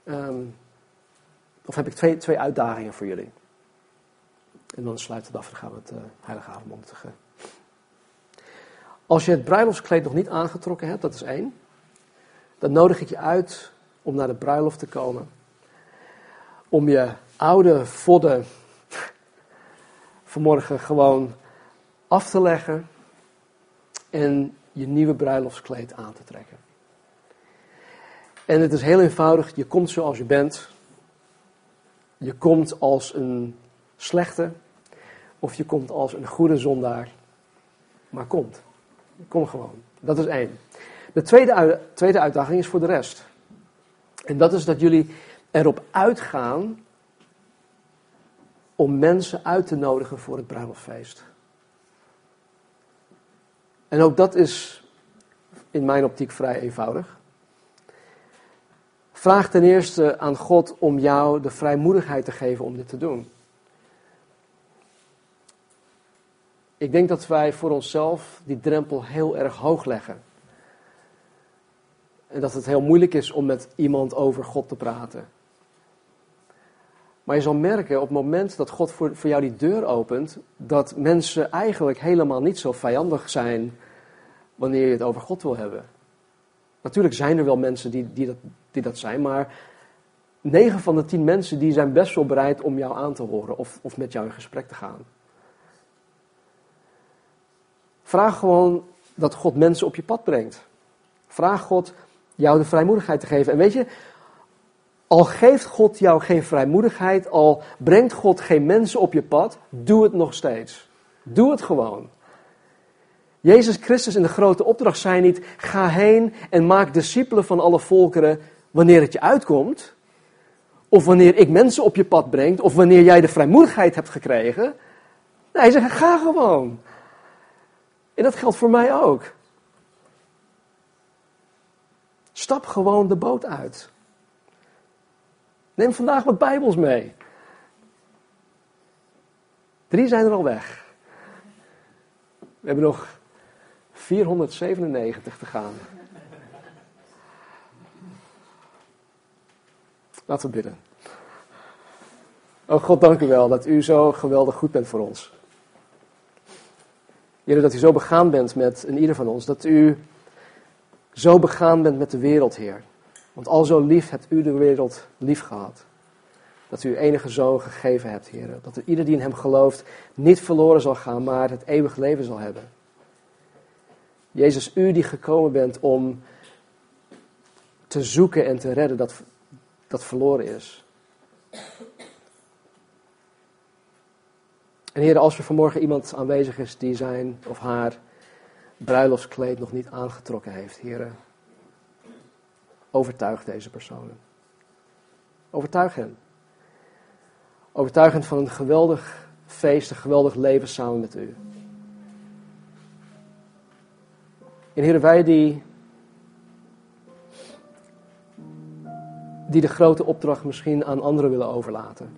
Um, of heb ik twee, twee uitdagingen voor jullie. En dan sluit het af en gaan we het uh, Heilige Avond Als je het bruiloftskleed nog niet aangetrokken hebt, dat is één. Dan nodig ik je uit om naar de bruiloft te komen. Om je oude vodden vanmorgen gewoon af te leggen. En je nieuwe bruiloftskleed aan te trekken. En het is heel eenvoudig. Je komt zoals je bent. Je komt als een slechte. Of je komt als een goede zondaar. Maar komt. Kom gewoon. Dat is één. De tweede, tweede uitdaging is voor de rest. En dat is dat jullie erop uitgaan om mensen uit te nodigen voor het bruiloftfeest. En ook dat is in mijn optiek vrij eenvoudig. Vraag ten eerste aan God om jou de vrijmoedigheid te geven om dit te doen. Ik denk dat wij voor onszelf die drempel heel erg hoog leggen. En dat het heel moeilijk is om met iemand over God te praten. Maar je zal merken op het moment dat God voor, voor jou die deur opent, dat mensen eigenlijk helemaal niet zo vijandig zijn wanneer je het over God wil hebben. Natuurlijk zijn er wel mensen die, die, dat, die dat zijn, maar 9 van de 10 mensen die zijn best wel bereid om jou aan te horen of, of met jou in gesprek te gaan. Vraag gewoon dat God mensen op je pad brengt. Vraag God jou de vrijmoedigheid te geven. En weet je, al geeft God jou geen vrijmoedigheid, al brengt God geen mensen op je pad, doe het nog steeds. Doe het gewoon. Jezus Christus in de grote opdracht zei niet: ga heen en maak discipelen van alle volkeren wanneer het je uitkomt. Of wanneer ik mensen op je pad breng, of wanneer jij de vrijmoedigheid hebt gekregen. Nee, hij zegt: ga gewoon. En dat geldt voor mij ook. Stap gewoon de boot uit. Neem vandaag wat Bijbels mee. Drie zijn er al weg. We hebben nog 497 te gaan. Laten we bidden. Oh God, dank u wel dat u zo geweldig goed bent voor ons. Heer, dat u zo begaan bent met een ieder van ons. Dat u zo begaan bent met de wereld, Heer. Want al zo lief hebt u de wereld lief gehad. Dat u uw enige zoon gegeven hebt, Heer. Dat ieder die in hem gelooft niet verloren zal gaan, maar het eeuwig leven zal hebben. Jezus, u die gekomen bent om te zoeken en te redden dat, dat verloren is. En Heer, als er vanmorgen iemand aanwezig is die zijn of haar bruiloftskleed nog niet aangetrokken heeft, Heer, overtuig deze personen. Overtuig hen. Overtuig hen van een geweldig feest, een geweldig leven samen met u. En Heer, wij die, die de grote opdracht misschien aan anderen willen overlaten.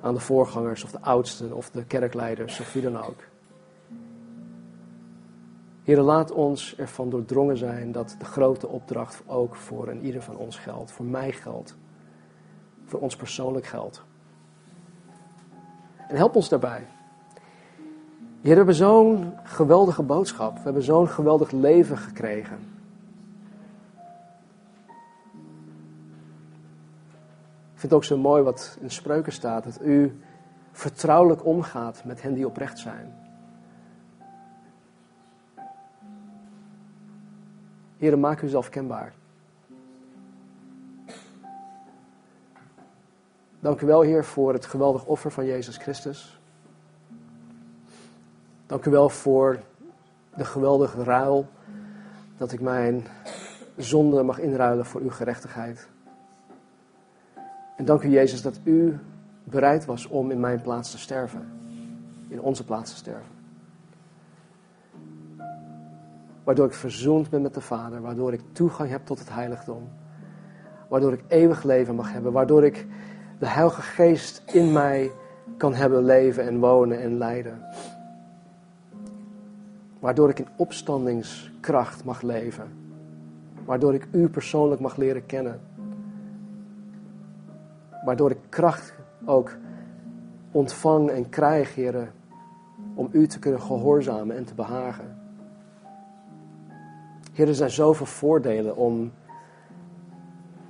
Aan de voorgangers of de oudsten of de kerkleiders of wie dan ook. Heer, laat ons ervan doordrongen zijn dat de grote opdracht ook voor een ieder van ons geldt. Voor mij geldt. Voor ons persoonlijk geldt. En help ons daarbij. Heer, we hebben zo'n geweldige boodschap. We hebben zo'n geweldig leven gekregen. Ik vind het ook zo mooi wat in spreuken staat: dat u vertrouwelijk omgaat met hen die oprecht zijn. Heer, maak uzelf kenbaar. Dank u wel, Heer, voor het geweldig offer van Jezus Christus. Dank u wel voor de geweldige ruil dat ik mijn zonde mag inruilen voor uw gerechtigheid. En dank u, Jezus, dat u bereid was om in mijn plaats te sterven. In onze plaats te sterven. Waardoor ik verzoend ben met de Vader. Waardoor ik toegang heb tot het heiligdom. Waardoor ik eeuwig leven mag hebben. Waardoor ik de Heilige Geest in mij kan hebben leven en wonen en lijden. Waardoor ik in opstandingskracht mag leven. Waardoor ik u persoonlijk mag leren kennen. Waardoor ik kracht ook ontvang en krijg, heren, om u te kunnen gehoorzamen en te behagen. Heer, er zijn zoveel voordelen om,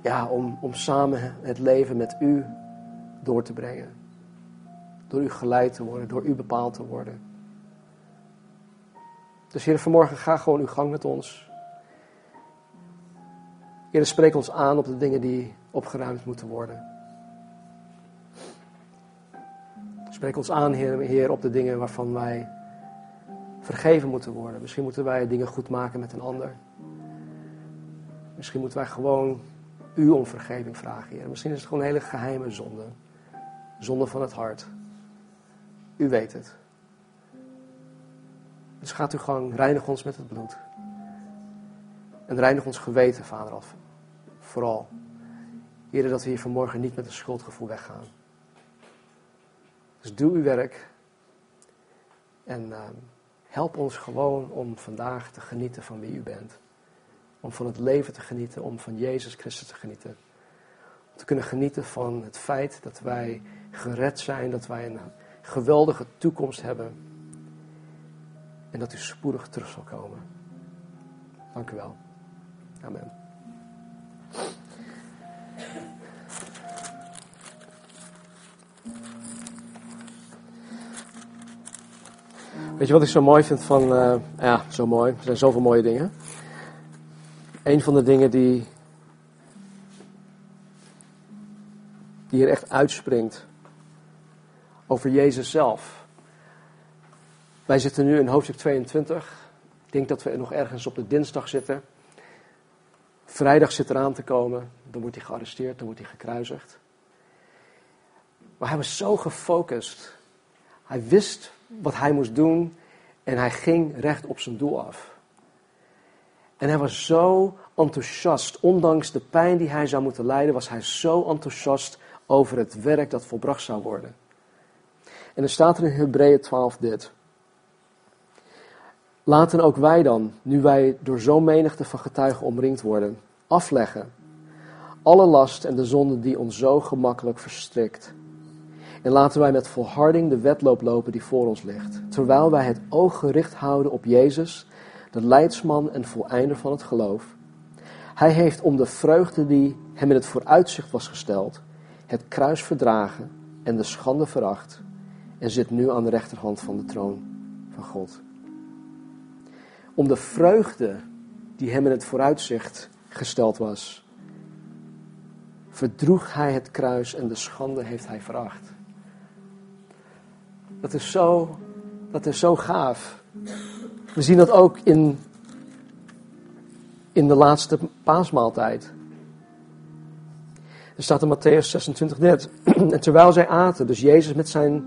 ja, om, om samen het leven met u door te brengen. Door u geleid te worden, door u bepaald te worden. Dus Heer, vanmorgen ga gewoon uw gang met ons. Heer, spreek ons aan op de dingen die opgeruimd moeten worden. Spreek ons aan, Heer, Heer, op de dingen waarvan wij vergeven moeten worden. Misschien moeten wij dingen goed maken met een ander. Misschien moeten wij gewoon u om vergeving vragen, Heer. Misschien is het gewoon een hele geheime zonde. Zonde van het hart. U weet het. Dus gaat u gewoon, reinig ons met het bloed. En reinig ons geweten, Vader, af. Vooral. Heer, dat we hier vanmorgen niet met een schuldgevoel weggaan. Dus doe uw werk. En uh, help ons gewoon om vandaag te genieten van wie u bent. Om van het leven te genieten, om van Jezus Christus te genieten. Om te kunnen genieten van het feit dat wij gered zijn, dat wij een geweldige toekomst hebben en dat u spoedig terug zal komen. Dank u wel. Amen. Weet je wat ik zo mooi vind van, uh, ja, zo mooi, er zijn zoveel mooie dingen. Een van de dingen die, die hier echt uitspringt over Jezus zelf. Wij zitten nu in hoofdstuk 22. Ik denk dat we nog ergens op de dinsdag zitten. Vrijdag zit eraan te komen. Dan wordt hij gearresteerd, dan wordt hij gekruisigd. Maar hij was zo gefocust. Hij wist wat hij moest doen en hij ging recht op zijn doel af. En hij was zo enthousiast, ondanks de pijn die hij zou moeten lijden, was hij zo enthousiast over het werk dat volbracht zou worden. En er staat er in Hebreeën 12 dit. Laten ook wij dan, nu wij door zo'n menigte van getuigen omringd worden, afleggen alle last en de zonde die ons zo gemakkelijk verstrikt. En laten wij met volharding de wedloop lopen die voor ons ligt, terwijl wij het oog gericht houden op Jezus, de leidsman en voleinder van het geloof. Hij heeft om de vreugde die hem in het vooruitzicht was gesteld, het kruis verdragen en de schande veracht, en zit nu aan de rechterhand van de troon van God. Om de vreugde die hem in het vooruitzicht gesteld was, verdroeg hij het kruis en de schande heeft hij veracht. Dat is zo, dat is zo gaaf. We zien dat ook in, in de laatste paasmaaltijd. Er staat in Matthäus 26 net. [clears throat] En terwijl zij aten, dus Jezus met zijn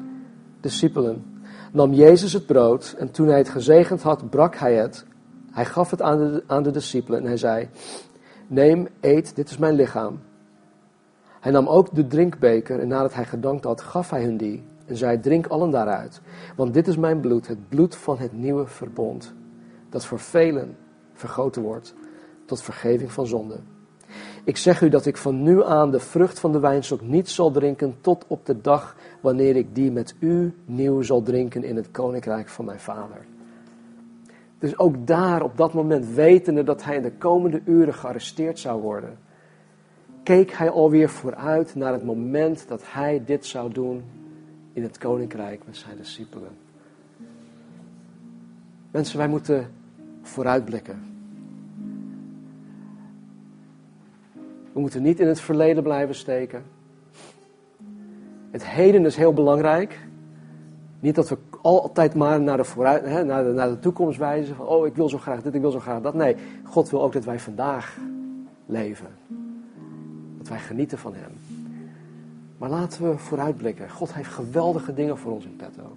discipelen, nam Jezus het brood en toen hij het gezegend had, brak hij het. Hij gaf het aan de, aan de discipelen en hij zei, neem, eet, dit is mijn lichaam. Hij nam ook de drinkbeker en nadat hij gedankt had, gaf hij hun die en zei, drink allen daaruit, want dit is mijn bloed, het bloed van het nieuwe verbond, dat voor velen vergoten wordt tot vergeving van zonde. Ik zeg u dat ik van nu aan de vrucht van de wijnstok niet zal drinken tot op de dag wanneer ik die met u nieuw zal drinken in het koninkrijk van mijn vader. Dus ook daar, op dat moment, wetende dat hij in de komende uren gearresteerd zou worden, keek hij alweer vooruit naar het moment dat hij dit zou doen in het koninkrijk met zijn discipelen. Mensen, wij moeten vooruitblikken. We moeten niet in het verleden blijven steken. Het heden is heel belangrijk. Niet dat we altijd maar naar de, vooruit, hè, naar naar de toekomst wijzen. Van, oh, ik wil zo graag dit, ik wil zo graag dat. Nee, God wil ook dat wij vandaag leven. Dat wij genieten van Hem. Maar laten we vooruitblikken. God heeft geweldige dingen voor ons in petto.